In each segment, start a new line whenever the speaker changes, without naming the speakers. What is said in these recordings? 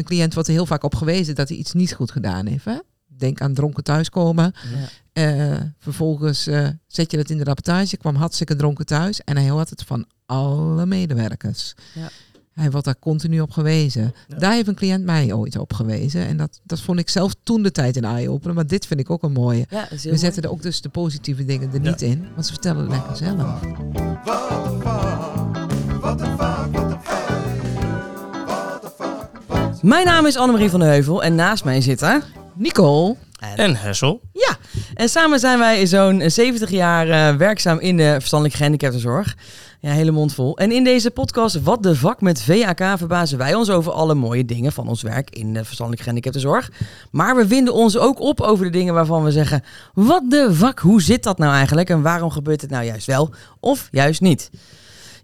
een cliënt wordt er heel vaak op gewezen dat hij iets niet goed gedaan heeft. Hè? Denk aan dronken thuiskomen. Eh, vervolgens eh, zet je dat in de rapportage. kwam hartstikke dronken thuis. En hij hoort het van alle medewerkers.
Ja.
Hij wordt daar continu op gewezen.
Ja.
Daar heeft een cliënt mij ooit op gewezen. En dat, dat vond ik zelf toen de tijd een eye-opener. Maar dit vind ik ook een mooie.
Ja,
We zetten er ook dus de positieve dingen er
Ja.
niet in. Want ze vertellen het lekker zelf.
mooi. Mijn naam is Annemarie van de Heuvel en naast mij zit er...
Nicole.
En Hessel.
Ja, en samen zijn wij zo'n 70 jaar eh, werkzaam in de verstandelijke gehandicaptenzorg. Ja, hele mond vol. En in deze podcast Wat de Vak met VAK verbazen wij ons over alle mooie dingen van ons werk in de verstandelijke gehandicaptenzorg. Maar we winden ons ook op over de dingen waarvan we zeggen, wat de vak, hoe zit dat nou eigenlijk en waarom gebeurt het nou juist wel of juist niet?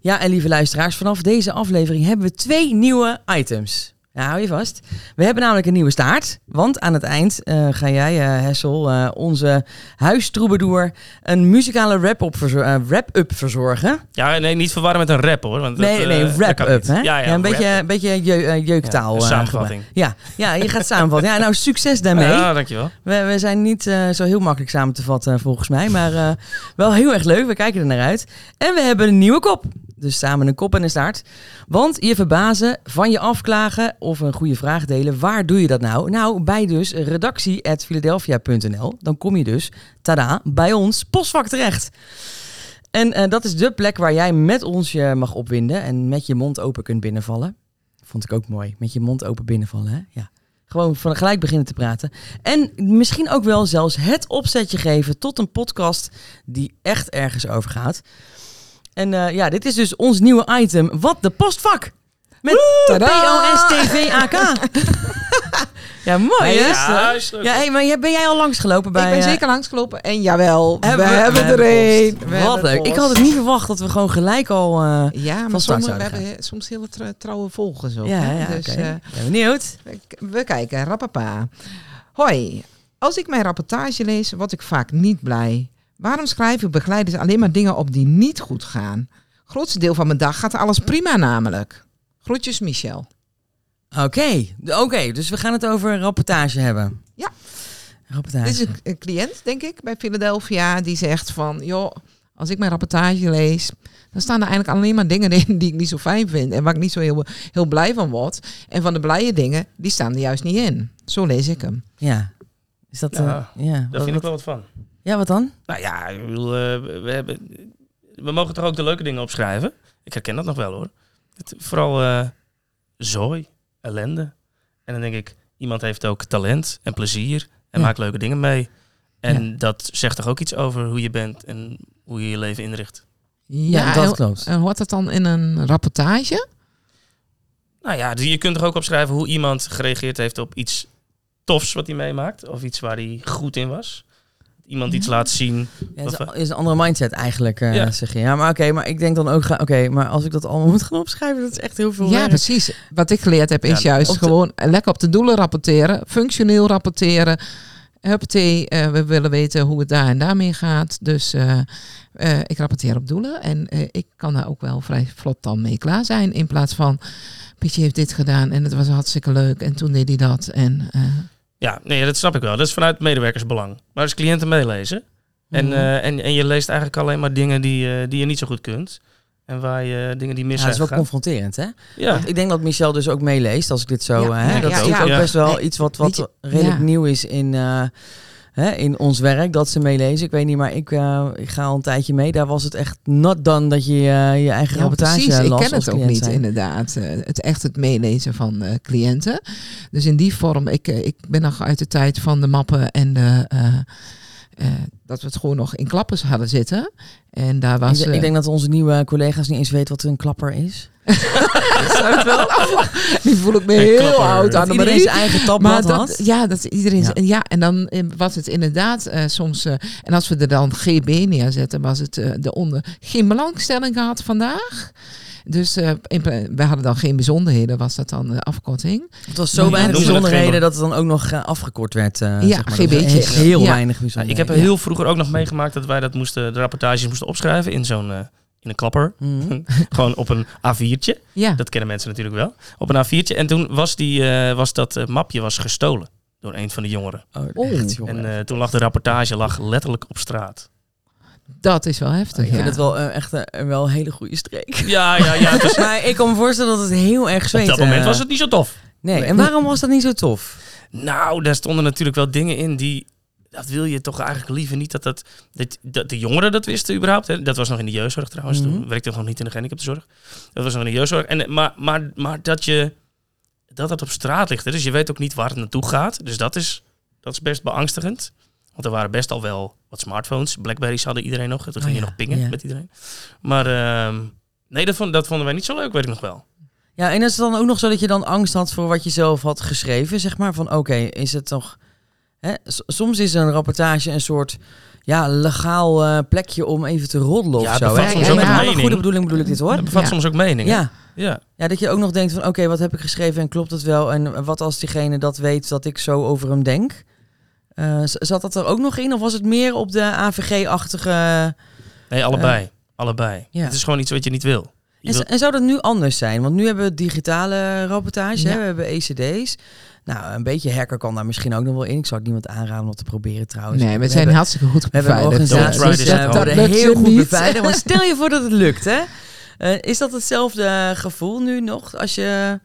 Ja, en lieve luisteraars, vanaf deze aflevering hebben we twee nieuwe items. Ja, hou je vast. We hebben namelijk een nieuwe staart. Want aan het eind eh, ga jij, eh, Hessel, eh, onze huistroebedoer, een muzikale wrap-up verzor- wrap-up verzorgen.
Ja, nee, niet verwarren met een rap hoor. Want
nee,
dat,
nee, wrap-up. hè?
Ja, ja,
een beetje, een beetje je, eh, jeuktaal.
Ja, samenvatting.
ja, ja, je gaat samenvatten. Ja, nou, succes daarmee.
Ja, dankjewel.
We, we zijn niet zo heel makkelijk samen te vatten volgens mij, maar wel heel erg leuk. We kijken er naar uit. En we hebben een nieuwe kop. Dus samen een kop en een staart. Want je verbazen, van je afklagen of een goede vraag delen. Waar doe je dat nou? Nou, bij dus redactie.philadelphia.nl. Dan kom je dus, tada, bij ons postvak terecht. En eh, dat is de plek waar jij met ons je mag opwinden en met je mond open kunt binnenvallen. Vond ik ook mooi. Met je mond open binnenvallen, hè? Ja. Gewoon van gelijk beginnen te praten. En misschien ook wel zelfs het opzetje geven tot een podcast die echt ergens over gaat. En eh, ja, dit is dus ons nieuwe item. Wat de postvak! Met! P-O-S-T-V-A-K. ja, mooi hè?
Ja.
Ja, hey, maar jij- ben jij al langsgelopen bij...
ik ben
eh,
zeker langsgelopen. En jawel,
hebben
we,
we-
hebben er een.
Wat leuk. Ik had het niet verwacht dat we gewoon gelijk al... eh,
Ja, maar we
zouden
hebben he- soms hele trouwe volgers ook.
ja,
hè?
ja,
dus
oké. ben benieuwd.
we, we kijken, rappapa. Hoi, als ik mijn rapportage lees, word ik vaak niet blij. Waarom schrijven begeleiders alleen maar dingen op die niet goed gaan? Grootste deel van mijn dag gaat alles prima namelijk. Groetjes Michel.
Oké, oké. dus we gaan het over een rapportage hebben.
Ja.
Rapportage.
Dit is een, cliënt, denk ik, bij Philadelphia, die zegt van, joh, als ik mijn rapportage lees, dan staan er eigenlijk alleen maar dingen in die ik niet zo fijn vind en waar ik niet zo heel, heel blij van word. En van de blije dingen, die staan er juist niet in. Zo lees ik hem.
Ja. Is dat...
Ja,
eh, ja.
Daar vind ik wel wat van.
Ja, wat dan?
Nou ja, ik bedoel, eh, we, hebben, we mogen toch ook de leuke dingen opschrijven? Ik herken dat nog wel hoor. Het, vooral eh zooi, ellende. En dan denk ik, iemand heeft ook talent en plezier en
Ja.
maakt leuke dingen mee. En dat zegt toch ook iets over hoe je bent en hoe je je leven inricht.
Ja, dat
en,
klopt.
En hoort dat dan in een rapportage?
Nou ja, dus je kunt toch ook opschrijven hoe iemand gereageerd heeft op iets tofs wat hij meemaakt. Of iets waar hij goed in was. Iemand iets laat zien.
Ja, het is, een- is een andere mindset eigenlijk, eh,
Ja.
zeg je. Ja, maar oké, maar ik denk dan ook... ga- Oké, maar als ik dat allemaal moet gaan opschrijven, dat is echt heel veel
Ja,
werk.
precies. Wat ik geleerd heb is
Ja,
juist
de-
gewoon lekker op de doelen rapporteren. Functioneel rapporteren. Huppatee, eh we willen weten hoe het daar en daarmee gaat. Dus eh, eh, ik rapporteer op doelen. En eh, ik kan daar ook wel vrij vlot dan mee klaar zijn. In plaats van, Pietje heeft dit gedaan en het was hartstikke leuk. En toen deed hij dat. En eh,
Ja, nee, dat snap ik wel. Dat is vanuit medewerkersbelang. Maar als cliënten meelezen. En,
Mhm.
eh, en, en je leest eigenlijk alleen maar dingen die, eh, die je niet zo goed kunt. En waar je dingen die mis
Ja,
zijn
dat is wel confronterend, hè?
Ja,
Want ik denk dat Michel dus ook meeleest, als ik dit zo...
Ja,
hè,
ja,
dat
ja,
is
ja.
ook best wel iets wat, wat redelijk
ja.
nieuw is in, eh, hè, in ons werk, dat ze meelezen. Ik weet niet, maar ik, eh, ik ga al een tijdje mee. Daar was het echt not done dat je eh, je eigen
ja,
rapportage
precies. Ik ken het ook niet,
zijn.
inderdaad. Eh, het echt het meelezen van cliënten. Dus in die vorm, ik, ik ben nog uit de tijd van de mappen en de... dat we het gewoon nog in klappers hadden zitten. En daar was...
Ik,
eh,
ik denk dat onze nieuwe collega's niet eens weten wat een klapper is.
Nu voel ik me heel
klapper.
oud aan
Dat
de
iedereen zijn eigen tabblad
Maar
had.
ja, dat iedereen.
Ja.
En dan eh, was het inderdaad eh, soms. eh, en als we er dan GB neerzetten, was het eh eronder geen belangstelling gehad vandaag. Dus eh, we hadden dan geen bijzonderheden, was dat dan de afkorting.
Het was zo
Ja,
weinig bijzonderheden
geen-
dat het dan ook nog eh, afgekort werd. eh,
Ja,
zeg maar.
GB'tjes.
echt Heel
Ja.
weinig
Ja,
bijzonderheden.
ik heb heel vroeger ook nog meegemaakt dat wij dat moesten, de rapportages moesten opschrijven in zo'n eh, in een klapper.
Mhm.
Gewoon op een A4'tje.
Ja.
Dat kennen mensen natuurlijk wel. Op een A4'tje. En toen was, die, eh, was dat eh, mapje was gestolen door een van de jongeren.
Oh,
Oeh.
echt, jongen.
En eh, toen lag de rapportage lag letterlijk op straat.
Dat is wel heftig,
ik vind
ja.
het wel echt eh, wel een hele goede streek.
Ja, ja, ja. Was-
maar ik kan me voorstellen dat het heel erg
op
zweet.
dat moment was het niet zo tof.
Nee,
Nee.
en waarom was dat niet zo tof?
Nou, daar stonden natuurlijk wel dingen in die... Dat wil je toch eigenlijk liever niet dat, dat, dat, dat de jongeren dat wisten überhaupt. Hè? Dat was nog in de jeugdzorg trouwens.
Mhm.
Toen werkte ik nog niet in de gehandicaptenzorg. Dat was nog in de jeugdzorg. En, maar, maar, maar dat je dat het op straat ligt. Hè? Dus je weet ook niet waar het naartoe gaat. Dus dat is, dat is best beangstigend. Want er waren best al wel wat smartphones. Blackberries hadden iedereen nog. Toen ging
Oh
je
ja,
nog pingen
ja.
met iedereen. Maar ehm, nee, dat, vond, dat vonden wij niet zo leuk, weet ik nog wel.
Ja, en is het dan ook nog zo dat je dan angst had voor wat je zelf had geschreven? Zeg maar van oké, is het toch... Hè? Soms is een rapportage een soort ja, legaal eh, plekje om even te roddelen
Ja,
of
het
zo.
bevat
soms ook
met alle goede bedoeling bedoel ik dit hoor.
Dat bevat soms ook meningen.
Ja.
ja.
ja, dat je ook nog denkt van oké, wat heb ik geschreven en klopt het wel? En wat als diegene dat weet dat ik zo over hem denk? Eh, zat dat er ook nog in of was het meer op de AVG-achtige...
Nee, allebei. allebei.
ja.
Het is gewoon iets wat je niet wil. Je
En, z-
wil-
en zou dat nu anders zijn? Want nu hebben we digitale rapportage, hè? We hebben ECD's. Nou, een beetje hacker kan daar misschien ook nog wel in. Ik zou het niemand aanraden om dat te proberen trouwens.
Nee, we zijn
hebben,
hartstikke goed
we hebben een
beveiligd.
organisatie
Don't try
die
this
uh, worden heel goed
niet.
beveiligd. Maar stel je voor dat het lukt, hè? Eh, is dat hetzelfde gevoel nu nog als je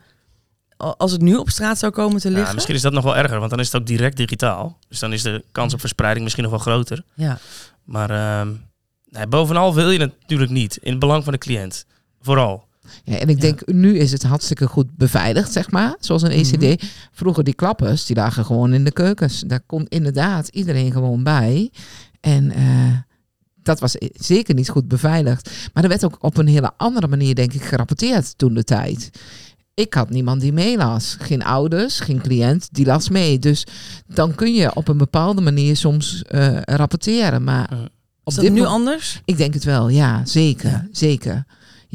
als het nu op straat zou komen te
Ja,
liggen?
misschien is dat nog wel erger, want dan is het ook direct digitaal. Dus dan is de kans op verspreiding misschien nog wel groter.
Ja.
Maar ehm, nee, bovenal wil je het natuurlijk niet. In het belang van de cliënt. Vooral.
Ja, en ik denk, nu is het hartstikke goed beveiligd, zeg maar. Zoals een ECD.
Mhm.
Vroeger die klappers, die lagen gewoon in de keukens. Daar komt inderdaad iedereen gewoon bij. En eh, dat was zeker niet goed beveiligd. Maar er werd ook op een hele andere manier, denk ik, gerapporteerd toen de tijd. Ik had niemand die meelas. Geen ouders, geen cliënt, die las mee. Dus dan kun je op een bepaalde manier soms eh, rapporteren. Maar op
Is dat
dit
nu anders?
ik denk het wel, ja, zeker.
Ja.
zeker.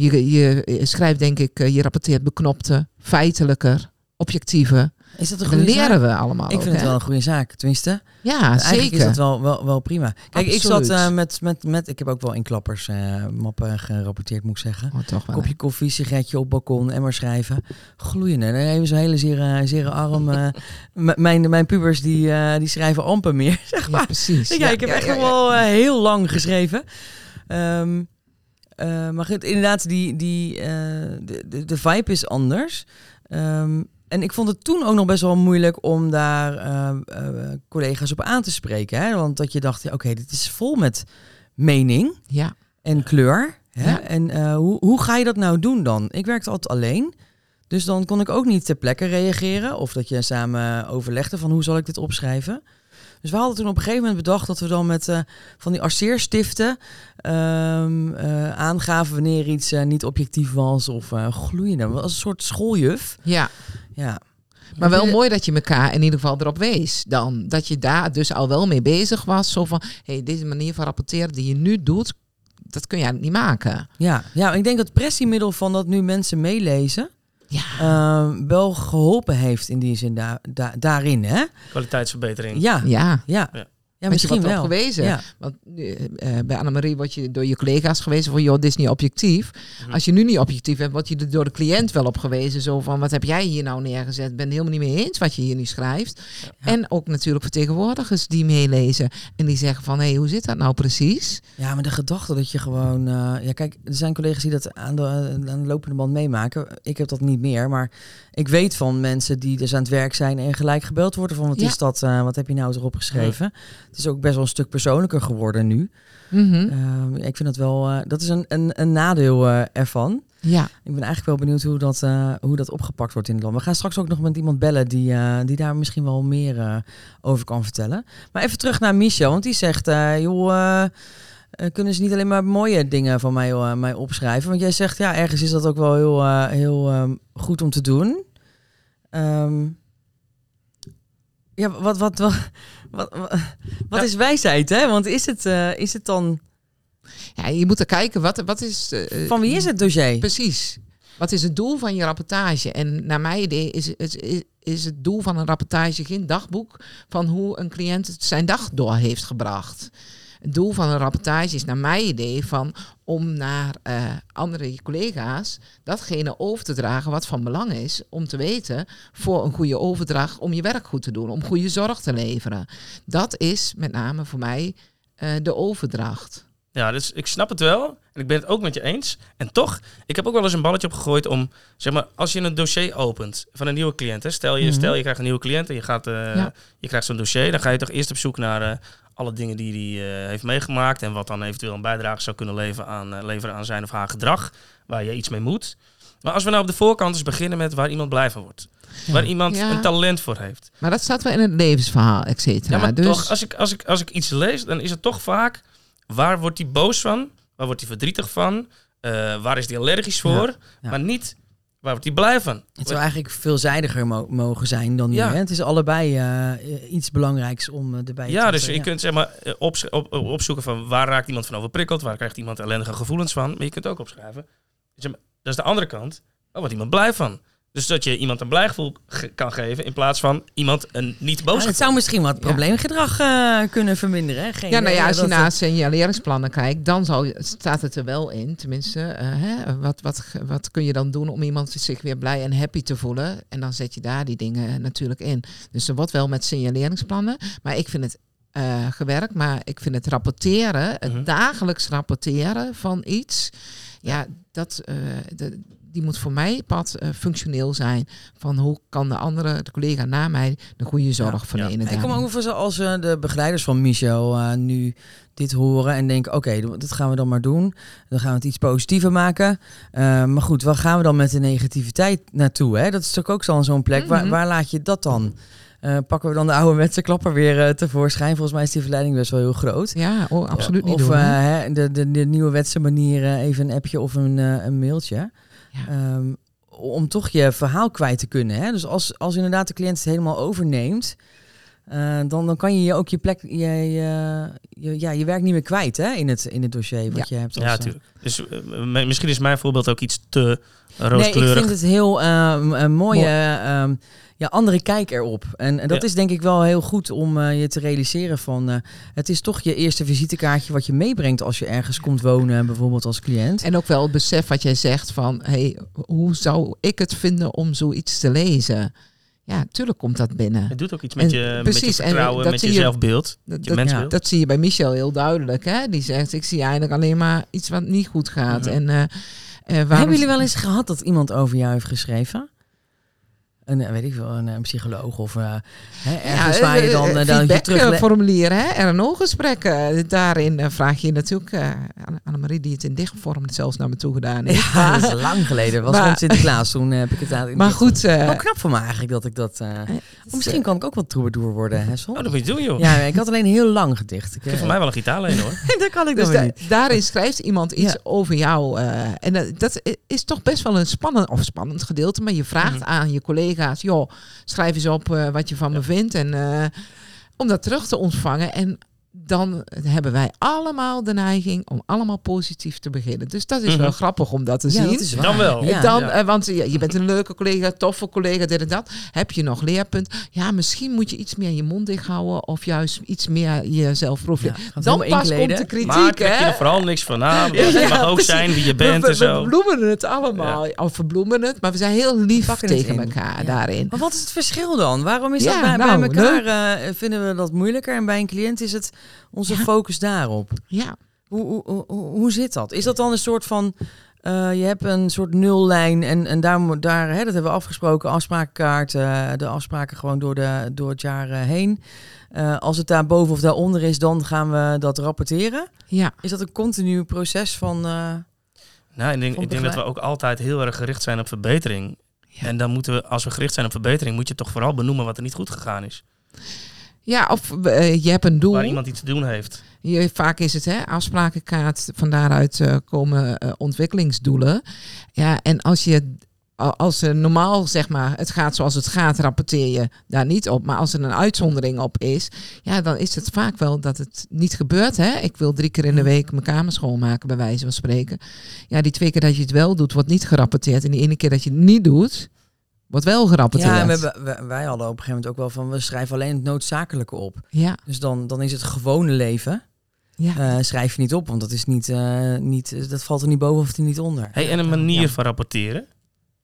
Je, je schrijft denk ik, eh, je rapporteert beknopte, feitelijker, objectiever.
Is dat een goede
leren
zaak?
we allemaal.
Ik
ook,
vind het wel een goede zaak, tenminste.
Ja,
Eigenlijk
zeker.
is dat wel, wel, wel prima. Kijk, ik zat eh, met, met, met... Ik heb ook wel in klappers eh, mappen gerapporteerd, moet ik zeggen.
Oh, toch wel.
Kopje koffie, sigaretje op balkon, emmer schrijven. Gloeiende. Dan hebben ze hele zere, zere arm. mijn, mijn pubers die, die schrijven amper meer. Zeg maar.
Ja, precies.
Ja, ik heb echt nog wel heel lang geschreven. Ehm, eh, maar goed, inderdaad, die, die, eh, de, de, de vibe is anders. Ehm, en ik vond het toen ook nog best wel moeilijk om daar eh, collega's op aan te spreken. Hè? Want dat je dacht, ja, oké, dit is vol met mening
Ja,
en kleur. Hè?
Ja.
En hoe, hoe ga je dat nou doen dan? Ik werkte altijd alleen. Dus dan kon ik ook niet ter plekke reageren. Of dat je samen overlegde van hoe zal ik dit opschrijven. Dus we hadden toen op een gegeven moment bedacht dat we dan met eh, van die arceerstiften ehm, eh, aangaven wanneer iets eh, niet objectief was of gloeiende. Als een soort schooljuf.
ja.
Ja.
Maar wel mooi dat je elkaar in ieder geval erop wees. Dan dat je daar dus al wel mee bezig was. Zo van, hey, deze manier van rapporteren die je nu doet, dat kun je eigenlijk niet maken.
Ja, ja, ik denk dat het pressiemiddel van dat nu mensen meelezen
Ja,
ehm, wel geholpen heeft in die zin daar da- daarin. Hè?
Kwaliteitsverbetering.
Ja, ja.
ja.
ja.
Ja,
misschien
wordt
wel.
gewezen.
Ja.
Want eh, eh, bij Annemarie word je door je collega's gewezen van, joh, dit is niet objectief.
Mhm.
Als je nu niet objectief bent, word je er door de cliënt wel op gewezen. Zo van, wat heb jij hier nou neergezet? Ben het helemaal niet mee eens wat je hier nu schrijft.
Ja.
En ook natuurlijk vertegenwoordigers die meelezen. En die zeggen van, hé, hey, hoe zit dat nou precies?
Ja, maar de gedachte dat je gewoon... eh, ja, kijk, er zijn collega's die dat aan de, aan de lopende band meemaken. Ik heb dat niet meer, maar ik weet van mensen die dus aan het werk zijn en gelijk gebeld worden van wat
Ja.
is dat, eh, wat heb je nou erop geschreven? Het is ook best wel een stuk persoonlijker geworden nu.
Mhm.
Ehm, ik vind dat wel, eh, dat is een, een, een nadeel eh, ervan.
Ja,
Ik ben eigenlijk wel benieuwd hoe dat, hoe dat opgepakt wordt in het land. We gaan straks ook nog met iemand bellen die, die daar misschien wel meer over kan vertellen. Maar even terug naar Michel, want die zegt, joh, eh, kunnen ze niet alleen maar mooie dingen van mij, eh, mij opschrijven? Want jij zegt, ja, ergens is dat ook wel heel, eh, heel ehm, goed om te doen. Ehm, ja, wat, wat, wat, wat, wat,
Ja.
is wijsheid, hè? Want is het, is het dan...
ja je moet er kijken, wat, wat is...
Van wie is het dossier?
Precies. Wat is het doel van je rapportage? En naar mijn idee is, is, is, is het doel van een rapportage geen dagboek van hoe een cliënt zijn dag door heeft gebracht. Het doel van een rapportage is naar mijn idee van om naar eh, andere collega's datgene over te dragen wat van belang is om te weten voor een goede overdracht om je werk goed te doen, om goede zorg te leveren. Dat is met name voor mij eh, de overdracht.
Ja, dus ik snap het wel. En ik ben het ook met je eens. En toch, ik heb ook wel eens een balletje opgegooid om, zeg maar, als je een dossier opent van een nieuwe cliënt. Hè, stel, je,
Mhm.
stel je krijgt een nieuwe cliënt en je, gaat, eh,
Ja.
je krijgt zo'n dossier. Dan ga je toch eerst op zoek naar alle dingen die hij eh, heeft meegemaakt. En wat dan eventueel een bijdrage zou kunnen leveren aan, eh, leveren aan zijn of haar gedrag. Waar je iets mee moet. Maar als we nou op de voorkant eens beginnen met waar iemand blij van wordt. Waar iemand
Ja.
een talent voor heeft.
Maar dat staat wel in het levensverhaal, et cetera.
Ja, maar
dus
toch, als ik, als, ik, als ik iets lees, dan is het toch vaak... Waar wordt hij boos van? Waar wordt hij verdrietig van? Eh, waar is hij allergisch voor?
ja.
Maar niet, waar wordt hij blij van?
Het zou eigenlijk veelzijdiger mo- mogen zijn dan nu.
Ja.
Hè? Het is allebei eh, iets belangrijks om eh, erbij
Ja,
te
dus
zetten,
je kunt zeg maar eh, op, op- opzoeken van waar raakt iemand van overprikkeld? Waar krijgt iemand ellendige gevoelens van? Maar je kunt ook opschrijven. Zeg maar, dat is de andere kant. Waar wordt iemand blij van? Dus dat je iemand een blij gevoel ge- kan geven in plaats van iemand een niet boos
Ja, het zou misschien wat probleemgedrag eh, kunnen verminderen. Hè? Geen,
Ja, nou ja,
eh,
als je naar
het-
signaleringsplannen kijkt, dan zou, staat het er wel in. Tenminste, eh, hè, wat, wat, wat kun je dan doen om iemand zich weer blij en happy te voelen? En dan zet je daar die dingen natuurlijk in. Dus er wordt wel met signaleringsplannen. Maar ik vind het eh, gewerkt, maar ik vind het rapporteren, het
Mhm.
dagelijks rapporteren van iets, ja, dat, eh, de- die moet voor mij pad eh, functioneel zijn. Van hoe kan de andere, de collega na mij, de goede zorg verlenen.
Ik kom ook voor als eh, de begeleiders van Michel eh, nu dit horen en denken, oké, dat gaan we dan maar doen. Dan gaan we het iets positiever maken. Eh, maar goed, waar gaan we dan met de negativiteit naartoe? Hè? Dat is toch ook zo zo'n plek. waar,
Mhm.
waar laat je dat dan? Eh, pakken we dan de ouderwetse klapper weer eh, tevoorschijn? Volgens mij is die verleiding best wel heel groot.
Ja, oh, absoluut niet
Of
doen.
de, de, de nieuwe wetse manier, eh, even een appje of een, eh, een mailtje. Ehm, om toch je verhaal kwijt te kunnen. Hè? Dus als, als inderdaad de cliënt het helemaal overneemt, eh, dan, dan kan je je ook je plek, je, je, je- ja, je werk niet meer kwijt hè? In, het, in het dossier wat je hebt. als,
Ja, natuurlijk. Dus eh, misschien is mijn voorbeeld ook iets te
Nee,
rooskleurig.
ik vind het heel ehm, een mooie,
Mooi.
ehm, ja, andere kijk erop. En, en dat
Ja.
is denk ik wel heel goed om eh, je te realiseren van... eh, het is toch je eerste visitekaartje wat je meebrengt als je ergens komt wonen, bijvoorbeeld als cliënt.
En ook wel het besef wat jij zegt van, hey, hoe zou ik het vinden om zoiets te lezen? Ja, tuurlijk komt dat binnen.
Het doet ook iets met
En
je, met je
en
vertrouwen,
dat
met je
zie je-
zelfbeeld.
Dat,
je
dat,
mensbeeld.
dat zie je bij Michel heel duidelijk. Hè? Die zegt, ik zie eigenlijk alleen maar iets wat niet goed gaat. En, eh, eh, waarom...
Hebben jullie wel eens gehad dat iemand over jou heeft geschreven? Een, eh, weet ik wel, een, eh, psycholoog of eh, hè, ergens waar je dan, dan je terug...
feedbackformulier, hè? RNO-gesprekken. Daarin vraag je natuurlijk... eh Anne- Annemarie die het in dichtvorm zelfs naar me toe gedaan heeft.
Ja, dat is lang geleden. was
Maar-
rond Sinterklaas, toen heb ik het aan.
Maar goed... eh,
Wel knap van me eigenlijk dat ik dat... misschien kan ik ook wel troubadour worden, hè, Sol?
Oh, dat moet je doen, joh.
Ja, ik had alleen een heel lang gedicht. Ik,
Ik heb voor mij wel een gitaar alleen, hoor.
dat kan ik
Dus
dan
da-
weer niet.
daarin schrijft iemand iets
Ja.
over jou. eh, en dat is toch best wel een spannend, of spannend gedeelte. Maar je vraagt
Mhm.
aan je collega's, joh, schrijf eens op eh, wat je van me vindt. En eh, om dat terug te ontvangen. En dan hebben wij allemaal de neiging om allemaal positief te beginnen. Dus dat is
Mhm.
wel grappig om dat te
Ja,
zien.
dat is.
Dan wel.
Ja.
dan,
ja.
eh, want ja, je bent een leuke collega, toffe collega, dit en dat. Heb je nog leerpunt? Ja, misschien moet je iets meer je mond dicht houden of juist iets meer jezelf
Ja,
profileren. dan pas komt de kritiek,
maar trek je er vooral niks van aan. Het mag ook
precies.
zijn wie je
We-
bent
we,
en zo.
we bloemen het allemaal. Of verbloemen het, maar we zijn heel lief tegen elkaar
Ja.
daarin.
Maar wat is het verschil dan? Waarom is
Ja,
dat bij,
nou,
bij elkaar? eh, vinden we dat moeilijker en bij een cliënt is het onze
Ja.
focus daarop?
Ja,
Hoe, hoe, hoe, hoe zit dat? Is dat dan een soort van... eh, je hebt een soort nullijn en, en daar, daar hè, dat hebben we afgesproken, afsprakenkaart, eh, de afspraken gewoon door, de, door het jaar eh, heen. Eh, als het daar boven of daaronder is, dan gaan we dat rapporteren.
ja.
Is dat een continu proces van... eh,
Nou, ik denk,
Van
ik denk dat we ook altijd heel erg gericht zijn op verbetering.
Ja.
En dan moeten we, als we gericht zijn op verbetering, moet je toch vooral benoemen wat er niet goed gegaan is.
Ja, of eh, je hebt een doel.
Waar iemand iets te doen heeft.
Je, vaak is het hè, afsprakenkaart, van daaruit eh, komen eh, ontwikkelingsdoelen. Ja, en als je als er normaal zeg maar het gaat zoals het gaat, rapporteer je daar niet op. Maar als er een uitzondering op is, ja, dan is het vaak wel dat het niet gebeurt. Hè? Ik wil drie keer in de week mijn kamer schoonmaken, bij wijze van spreken. Ja, die twee keer dat je het wel doet, wordt niet gerapporteerd. En die ene keer dat je het niet doet, wordt wel gerapporteerd.
ja, we hebben, we- wij hadden op een gegeven moment ook wel van... we schrijven alleen het noodzakelijke op.
ja.
Dus dan, dan is het gewone leven.
Ja.
eh, schrijf je niet op, want dat, is niet, eh, niet, dat valt er niet boven of er niet onder.
Hey, en een manier
Ja.
van rapporteren.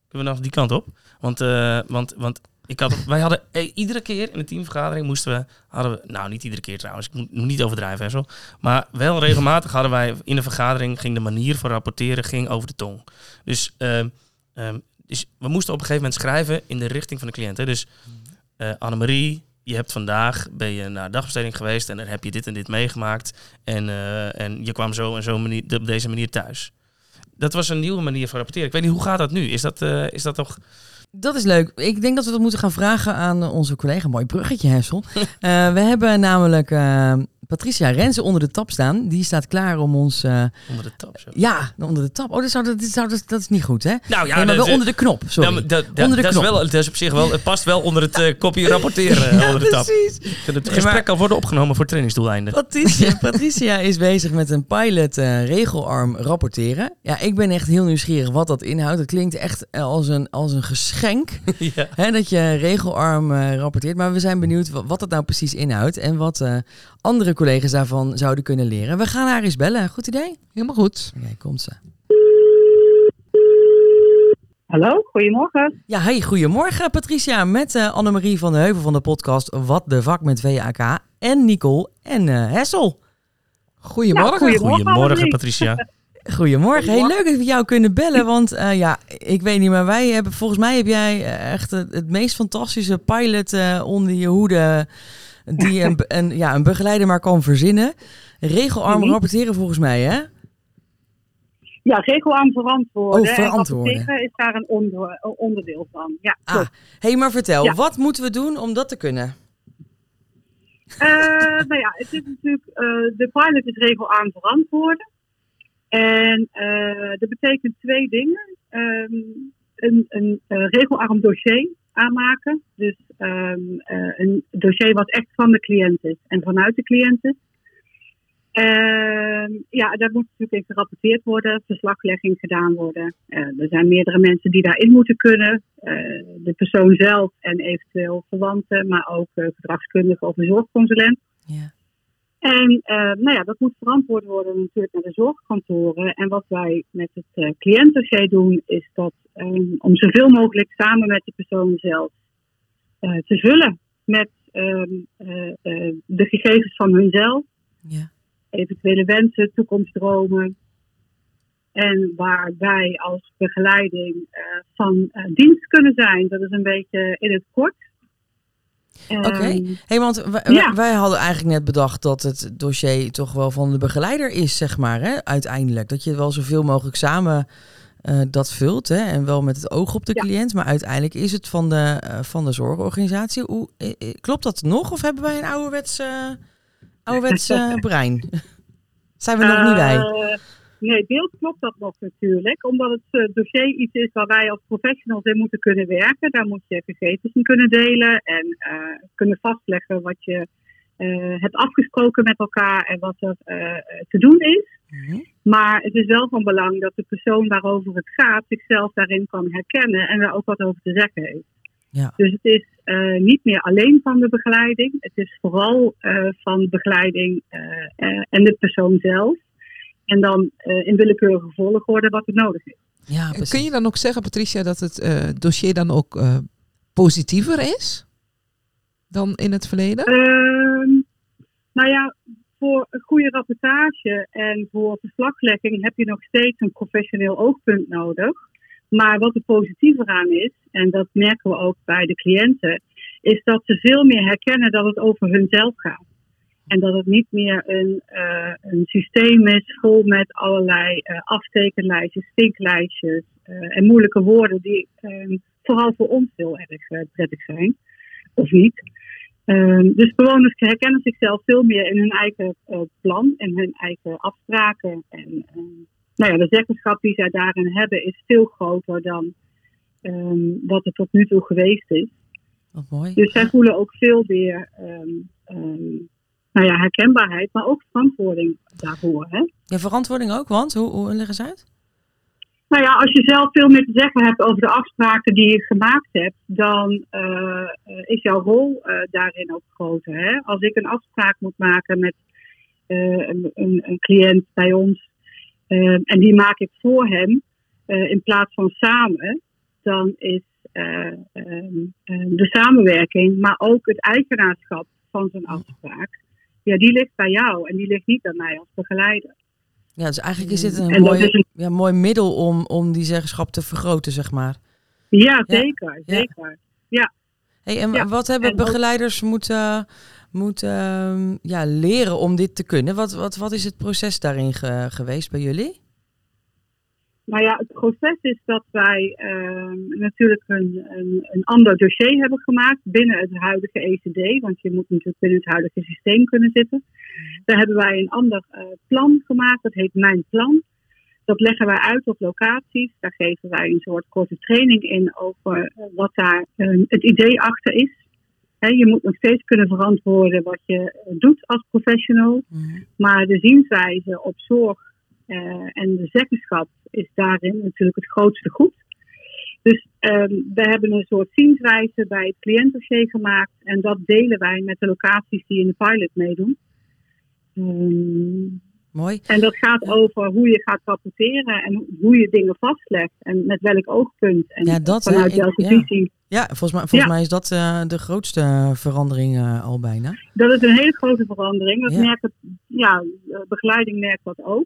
Kunnen we nog die kant op? Want, eh, want, want ik had, wij hadden iedere keer in de teamvergadering moesten we, hadden we, nou niet iedere keer trouwens, ik moet niet overdrijven, Hessel, maar wel regelmatig hadden wij in de vergadering, ging de manier van rapporteren ging over de tong. Dus, ehm, ehm, dus we moesten op een gegeven moment schrijven in de richting van de cliënt. Hè? Dus eh Annemarie, je hebt vandaag, ben je naar dagbesteding geweest en dan heb je dit en dit meegemaakt en, eh, en je kwam zo en zo manier, op deze manier thuis. Dat was een nieuwe manier van rapporteren. Ik weet niet, hoe gaat dat nu? Is dat, eh, is dat toch...
Dat is leuk. Ik denk dat we dat moeten gaan vragen aan onze collega. Mooi bruggetje, Hessel. We hebben namelijk Patricia Renze onder de tap staan. Die staat klaar om ons... eh,
Onder de tap zo.
ja, onder de tap. Oh, dat, zou, dat, zou, dat, dat is niet goed, hè?
Nou ja,
nee, maar wel onder de knop, sorry.
Nou, dat, dat,
Onder de
dat is wel, dat is op zich wel, het past wel onder het eh, kopje rapporteren eh, onder de tap.
precies.
Het gesprek
maar-
kan worden opgenomen voor trainingsdoeleinden.
Patricia, Patricia is bezig met een pilot regelarm rapporteren. Ja, ik ben echt heel nieuwsgierig wat dat inhoudt. Het klinkt echt als een, als een geschenk
ja.
hè, dat je regelarm rapporteert. Maar we zijn benieuwd wa- wat dat nou precies inhoudt en wat andere collega's daarvan zouden kunnen leren. We gaan haar eens bellen. Goed idee?
Helemaal goed.
Oké, komt ze.
Hallo, goedemorgen.
Ja, hey, goedemorgen Patricia met eh, Annemarie van de Heuvel van de podcast Wat de Vak met VAK en Nicole en eh, Hessel.
Goedemorgen.
Ja, goedemorgen.
Goedemorgen. Patricia.
Goedemorgen. Heel leuk dat we jou kunnen bellen. Want eh, ja, ik weet niet, maar wij hebben volgens mij heb jij echt het, het meest fantastische pilot eh, onder je hoede. Die een, ja, een begeleider maar kan verzinnen. Regelarm
Mhm.
rapporteren volgens mij, hè?
Ja, regelarm verantwoorden.
Oh, verantwoorden.
En is daar een onder, een onderdeel van. Ja,
Ah,
klopt.
hey, maar vertel,
Ja.
wat moeten we doen om dat te kunnen?
Eh, nou ja, het is natuurlijk, eh, de pilot is regelarm verantwoorden. En eh, dat betekent twee dingen. Ehm, een een regelarm dossier aanmaken. Dus ehm, eh, een dossier wat echt van de cliënt is en vanuit de cliënt is. Ehm, ja, daar moet natuurlijk even gerapporteerd worden, verslaglegging gedaan worden. Eh, er zijn meerdere mensen die daarin moeten kunnen. Eh, de persoon zelf en eventueel verwanten, maar ook gedragskundige of een zorgconsulent.
Ja.
En uh, nou ja, dat moet verantwoord worden natuurlijk naar de zorgkantoren. En wat wij met het uh, cliëntdossier doen, is dat um, om zoveel mogelijk samen met de persoon zelf uh, te vullen met um, de gegevens van hunzelf,
Ja.
eventuele wensen, toekomstdromen. En waar wij als begeleiding van dienst kunnen zijn. Dat is een beetje in het kort.
Oké, okay. hey, want wij, ja. wij, hadden eigenlijk net bedacht dat het dossier toch wel van de begeleider is, zeg maar, hè, uiteindelijk. Dat je wel zoveel mogelijk samen uh, dat vult hè, en wel met het oog op de ja. cliënt, maar uiteindelijk is het van de, uh, van de zorgorganisatie. Hoe, uh, klopt dat nog of hebben wij een ouderwets, ouderwets brein? Zijn we nog niet bij?
Nee, deels klopt dat nog natuurlijk, omdat het uh, dossier iets is waar wij als professionals in moeten kunnen werken. Daar moet je gegevens in kunnen delen en uh, kunnen vastleggen wat je uh, hebt afgesproken met elkaar en wat er te doen is. Mm -hmm. Maar het is wel van belang dat de persoon waarover het gaat zichzelf daarin kan herkennen en daar ook wat over te zeggen heeft.
Ja.
Dus het is niet meer alleen van de begeleiding, het is vooral van begeleiding en de persoon zelf. En dan uh, in willekeurige volgorde wat er nodig is.
Ja,
Kun je dan ook zeggen, Patricia, dat het uh, dossier dan ook uh, positiever is dan in het verleden?
Uh, nou ja, voor een goede rapportage en voor verslaglegging heb je nog steeds een professioneel oogpunt nodig. Maar wat er positiever aan is, en dat merken we ook bij de cliënten, is dat ze veel meer herkennen dat het over hunzelf gaat. En dat het niet meer een, uh, een systeem is vol met allerlei uh, aftekenlijstjes, vinklijstjes uh, en moeilijke woorden die vooral voor ons heel erg prettig zijn. Of niet. Ehm, dus bewoners herkennen zichzelf veel meer in hun eigen plan en hun eigen afspraken. En nou ja, de zeggenschap die zij daarin hebben is veel groter dan um, wat er tot nu toe geweest is.
Mooi.
Dus zij voelen ook veel meer um, nou ja, herkenbaarheid, maar ook verantwoording daarvoor. Hè?
Ja, verantwoording ook, want hoe, hoe leg eens uit?
Nou ja, als je zelf veel meer te zeggen hebt over de afspraken die je gemaakt hebt, dan uh, is jouw rol uh, daarin ook groter. Hè? Als ik een afspraak moet maken met eh, een, een, een cliënt bij ons eh, en die maak ik voor hem eh, in plaats van samen, dan is eh, eh, de samenwerking, maar ook het eigenaarschap van zo'n afspraak, ja, die ligt bij jou en die ligt niet bij mij als begeleider.
Ja, dus eigenlijk is dit een
En
mooi,
een-
ja, mooi middel om, om die zeggenschap te vergroten, zeg maar.
Ja, zeker,
Ja.
zeker.
Hey, en
Ja,
wat hebben
en ook-
begeleiders moeten, moeten ehm, ja, leren om dit te kunnen? Wat, wat, wat is het proces daarin ge- geweest bij jullie?
Nou ja, het proces is dat wij ehm, natuurlijk een, een, een ander dossier hebben gemaakt binnen het huidige ECD, want je moet natuurlijk binnen het huidige systeem kunnen zitten. Daar hebben wij een ander eh, plan gemaakt, dat heet Mijn Plan. Dat leggen wij uit op locaties. Daar geven wij een soort korte training in over eh, wat daar eh, het idee achter is. Je moet nog steeds kunnen verantwoorden wat je eh, doet als professional. Maar de zienswijze op zorg en de zeggenschap is daarin natuurlijk het grootste goed. Dus ehm, we hebben een soort zienswijze bij het cliëntdossier gemaakt. En dat delen wij met de locaties die in de pilot meedoen. Ehm,
Mooi.
en dat gaat over hoe je gaat rapporteren en hoe je dingen vastlegt. En met welk oogpunt. En
Ja, dat, hè,
vanuit
ik-
welke
ja.
visie.
Ja, volgens mij, volgens
Ja.
mij is dat eh, de grootste verandering eh, al bijna.
Dat is een hele grote verandering. Dat
Ja.
merkt het, ja, eh, begeleiding merkt dat ook.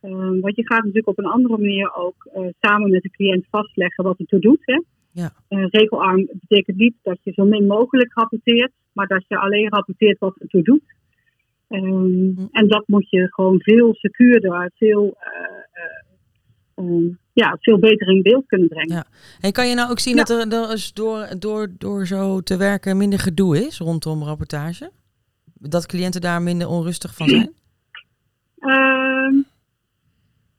Ehm, want je gaat natuurlijk op een andere manier ook eh, samen met de cliënt vastleggen wat het toe doet. Hè?
Ja.
Regelarm betekent niet dat je zo min mogelijk rapporteert, maar dat je alleen rapporteert wat het toe doet. Ehm,
Hm.
En dat moet je gewoon veel secuurder, veel, eh, eh, ehm, ja, veel beter in beeld kunnen brengen.
Ja. En kan je nou ook zien
Ja.
dat er, er is door, door, door zo te werken minder gedoe is rondom rapportage? Dat cliënten daar minder onrustig van zijn?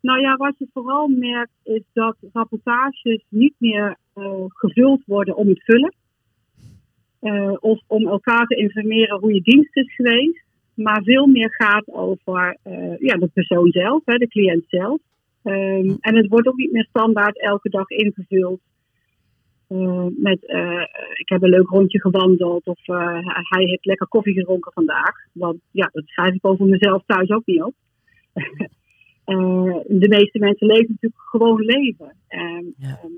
nou ja, wat je vooral merkt is dat rapportages niet meer eh, gevuld worden om het vullen. Eh, of om elkaar te informeren hoe je dienst is geweest. Maar veel meer gaat over eh, ja, de persoon zelf, hè, de cliënt zelf. Ehm, en het wordt ook niet meer standaard elke dag ingevuld. met ik heb een leuk rondje gewandeld of hij heeft lekker koffie gedronken vandaag. Want ja, dat schrijf ik over mezelf thuis ook niet op. Eh, de meeste mensen leven natuurlijk gewoon leven. En,
Ja.
ehm,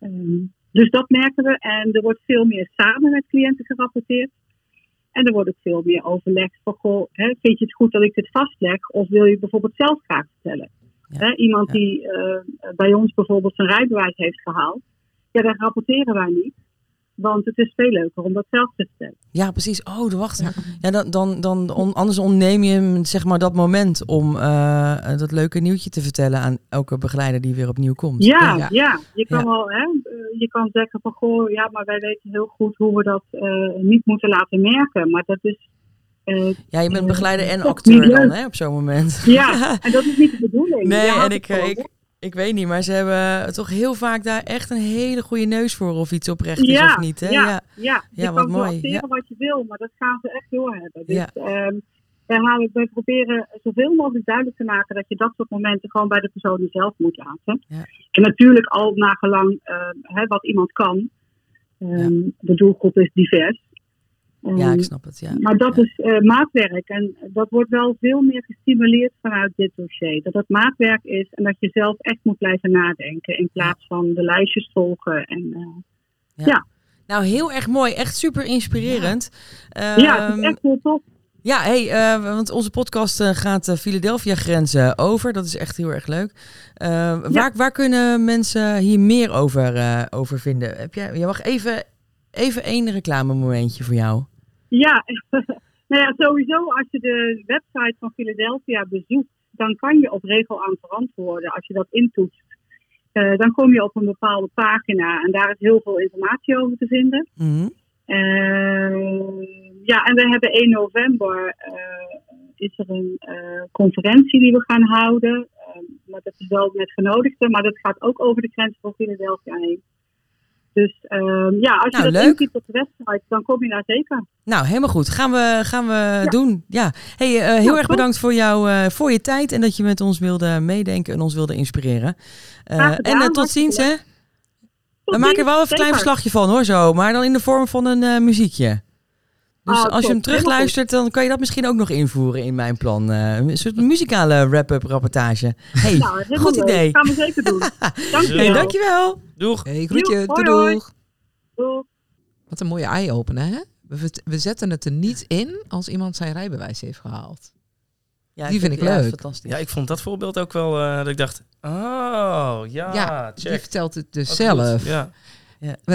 ehm, dus dat merken we. En er wordt veel meer samen met cliënten gerapporteerd. En er wordt ook veel meer overlegd van, goh, hè, vind je het goed dat ik dit vastleg? Of wil je bijvoorbeeld zelf graag vertellen?
Ja.
Hè, iemand
Ja.
die eh, bij ons bijvoorbeeld zijn rijbewijs heeft gehaald. Ja, daar rapporteren wij niet. Want het is veel leuker om dat zelf te vertellen.
Ja, precies. Oh, de wacht. Ja, dan, dan, dan on- anders ontneem je hem zeg maar dat moment om eh, dat leuke nieuwtje te vertellen aan elke begeleider die weer opnieuw komt.
Ja,
Ja.
ja. je kan
Ja.
wel, hè, eh, je kan zeggen van goh, ja, maar wij weten heel goed hoe we dat eh, niet moeten laten merken. Maar dat is, eh,
Ja, je bent
Eh,
begeleider en acteur dan hè, op zo'n moment.
ja, en dat is niet de bedoeling.
Nee, en ik, eh, ik. Ik weet niet, maar ze hebben toch heel vaak daar echt een hele goede neus voor of iets oprecht is
ja,
of niet. Hè?
Ja,
Ja.
ja. je
Ja, wat
kan
mooi,
acteren
ja.
wat je wil, maar dat gaan ze echt doorhebben. Dus
Ja.
wij, halen, wij proberen zoveel mogelijk duidelijk te maken dat je dat soort momenten gewoon bij de persoon zelf moet laten.
Ja.
En natuurlijk al nagelang hè, wat iemand kan. Ehm, De doelgroep is divers.
Ja,
Ehm,
ik snap het. Ja.
Maar dat
Ja.
is eh, maatwerk en dat wordt wel veel meer gestimuleerd vanuit dit dossier. Dat het maatwerk is en dat je zelf echt moet blijven nadenken in plaats van de lijstjes volgen. En, eh,
Nou, heel erg mooi. Echt super inspirerend. Ja,
ja, het is echt heel tof.
Ja, hey, eh, want onze podcast gaat de Philadelphia-grenzen over. Dat is echt heel erg leuk. Eh, waar, waar kunnen mensen hier meer over, over vinden? Heb jij, je mag even, even één reclamemomentje voor jou.
Ja, nou ja, sowieso als je de website van Philadelphia bezoekt, dan kan je op regel aan verantwoorden. Als je dat intoetst, eh, dan kom je op een bepaalde pagina en daar is heel veel informatie over te vinden.
Mhm.
Eh, ja, en we hebben 1 november eh, is er een conferentie die we gaan houden. Maar dat is wel met genodigden, maar dat gaat ook over de grens van Philadelphia heen. Dus ehm, ja, als je
Nou,
dat
leuk.
intypt op de website, dan kom je daar zeker.
Nou, helemaal goed. Gaan we, gaan we doen. Ja. Hey, eh, heel
Ja,
erg bedankt voor, jou, eh, voor je tijd en dat je met ons wilde meedenken en ons wilde inspireren. Eh,
gedaan,
en tot ziens, hè? We maken er wel even een klein verslagje van, hoor, zo. Maar dan in de vorm van een muziekje. Dus
Ah,
als je hem terugluistert, dan kan je dat misschien ook nog invoeren in mijn plan. Eh, een soort muzikale wrap-up rapportage. Hey,
Nou,
goed
leuk.
idee.
Gaan we zeker doen. Dank je
hey,
wel.
dankjewel.
Doeg.
Hey, groetje. Doeg.
Doeg.
Wat een mooie eye-opener, hè? We, we zetten het er niet in als iemand zijn rijbewijs heeft gehaald.
Ja,
Die vind ik leuk.
Fantastisch.
Ja, ik vond dat voorbeeld ook wel eh, dat ik dacht, oh ja,
ja, die
check.
vertelt het dus zelf.
goed. Ja.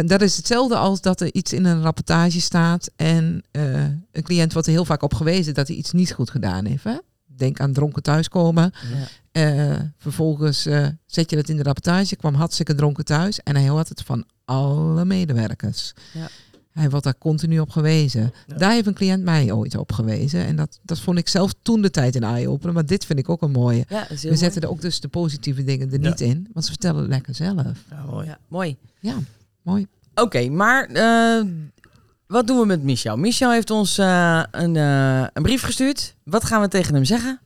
Dat is hetzelfde als dat er iets in een rapportage staat en eh, een cliënt wordt er heel vaak op gewezen dat hij iets niet goed gedaan heeft. Hè? Denk aan dronken thuiskomen.
Ja.
Eh, vervolgens eh, zet je dat in de rapportage, kwam hartstikke dronken thuis en hij hoort het van alle medewerkers.
Ja.
Hij wordt daar continu op gewezen.
Ja.
Daar heeft een cliënt mij ooit op gewezen. En dat, dat vond ik zelf toen de tijd een eye-opener. Maar dit vind ik ook een mooie.
Ja,
We zetten er ook dus de positieve dingen er
Ja.
niet in. Want ze vertellen het lekker zelf.
Ja, mooi.
Ja, mooi.
Ja, mooi.
Oké, maar eh, wat doen we met Michel? Michel heeft ons eh, een, eh, een brief gestuurd. Wat gaan we tegen hem zeggen?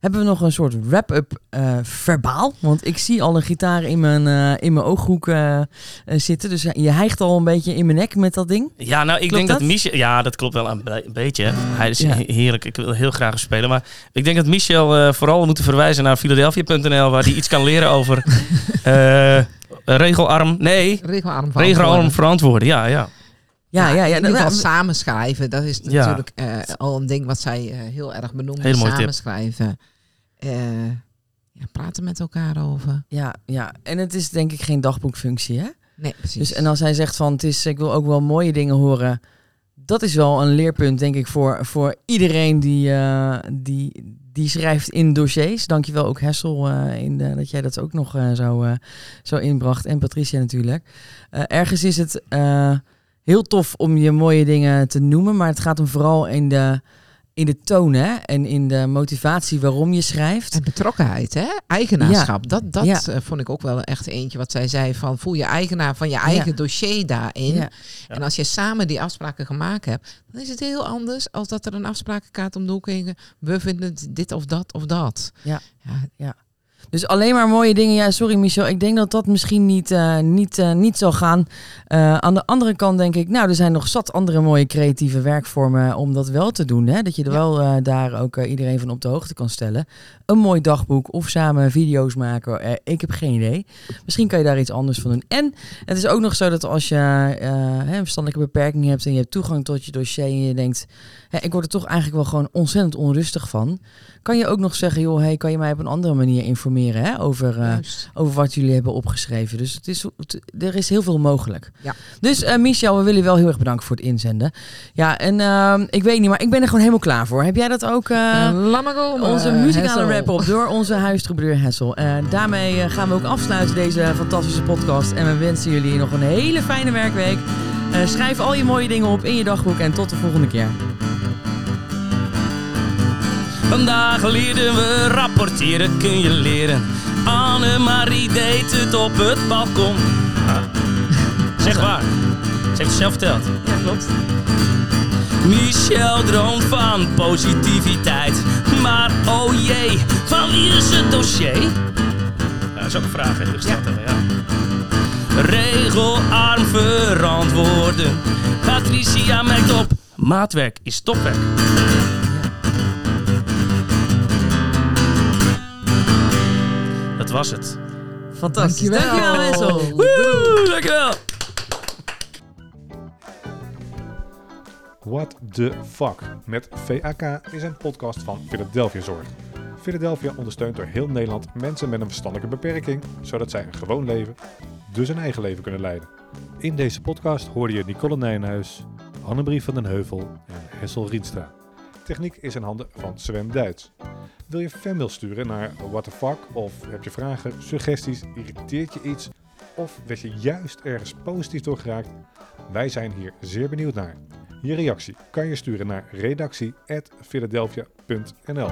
Hebben we nog een soort wrap-up eh, verbaal? Want ik zie al een gitaar in mijn, eh, in mijn ooghoek eh, zitten. Dus je hijgt al een beetje in mijn nek met dat ding.
Ja, nou, ik
Klopt
denk dat,
dat?
Michel... Ja, dat klopt wel een, be- een beetje. Hij is
Ja.
heerlijk. Ik wil heel graag spelen. Maar ik denk dat Michel eh, vooral moet verwijzen naar Philadelphia.nl... waar hij iets kan leren over eh, regelarm... Nee,
Regelarm
regelarm verantwoorden. Ja, ja.
Ja, ja, ja.
In ieder geval
Nou,
samenschrijven. Dat is
Ja.
natuurlijk eh, al een ding wat zij eh, heel erg benoemde.
Hele mooie tip.
Samenschrijven. Eh, ja, praten met elkaar over.
ja, ja, en het is denk ik geen dagboekfunctie, hè?
Nee, precies.
Dus, en als hij zegt van, het is, ik wil ook wel mooie dingen horen. Dat is wel een leerpunt, denk ik, voor, voor iedereen die, eh, die, die schrijft in dossiers. Dankjewel ook Hessel eh, in de, dat jij dat ook nog eh, zo, eh, zo inbracht. En Patricia natuurlijk. Eh, ergens is het eh, heel tof om je mooie dingen te noemen. Maar het gaat hem vooral in de, in de toon hè? en in de motivatie waarom je schrijft.
En betrokkenheid, hè? Eigenaarschap. Dat, dat
Ja.
eh, vond ik ook wel echt eentje wat zij zei van voel je eigenaar van je eigen
Ja.
dossier daarin.
Ja.
En als je samen die afspraken gemaakt hebt, dan is het heel anders als dat er een afsprakenkaart om de hoek hing. We vinden dit of dat of dat.
Ja.
ja
Dus alleen maar mooie dingen. Ja, sorry Michel. Ik denk dat dat misschien niet, eh, niet, eh, niet zal gaan. Eh, aan de andere kant denk ik, nou, er zijn nog zat andere mooie creatieve werkvormen om dat wel te doen. Hè? Dat je er
Ja.
wel daar ook iedereen van op de hoogte kan stellen. Een mooi dagboek of samen video's maken. Eh, ik heb geen idee. Misschien kan je daar iets anders van doen. En het is ook nog zo dat als je eh, een verstandelijke beperking hebt en je hebt toegang tot je dossier en je denkt, ik word er toch eigenlijk wel gewoon ontzettend onrustig van. Kan je ook nog zeggen, joh, hey, kan je mij op een andere manier informeren hè, over, eh, over wat jullie hebben opgeschreven. Dus het is, het- er is heel veel mogelijk.
Ja.
Dus Michel, we willen je wel heel erg bedanken voor het inzenden. Ja, en ehm, ik weet niet, maar ik ben er gewoon helemaal klaar voor. Heb jij dat ook?
maar komen,
onze muzikale Door onze huisgebroeder Hessel. Daarmee eh, gaan we ook afsluiten deze fantastische podcast. En we wensen jullie nog een hele fijne werkweek. Eh, schrijf al je mooie dingen op in je dagboek en tot de volgende keer.
Vandaag leerden we rapporteren, kun je leren. Annemarie deed het op het balkon. Zeg waar. Ze heeft het zelf verteld.
Ja, klopt.
Michel droomt van positiviteit. Maar oh jee, van wie is het dossier? Ja, dat is ook een vraag, hè? die we gesteld hebben, ja. Regelarm verantwoorden. Patricia merkt op, maatwerk is topwerk. Dat was het.
Fantastisch.
Dankjewel.
Dankjewel, Hessel.
Woe, dankjewel.
What the Fuck met VAK is een podcast van Philadelphia Zorg. Philadelphia ondersteunt door heel Nederland mensen met een verstandelijke beperking, zodat zij een gewoon leven, dus een eigen leven kunnen leiden. In deze podcast hoorde je Nicole Nijenhuis, Annebrie van den Heuvel en Hessel Rienstra. Techniek is in handen van Sven Duits. Wil je fanmail sturen naar What the Fuck of heb je vragen, suggesties, irriteert je iets of werd je juist ergens positief door geraakt? Wij zijn hier zeer benieuwd naar. Je reactie kan je sturen naar redactie@philadelphia.nl.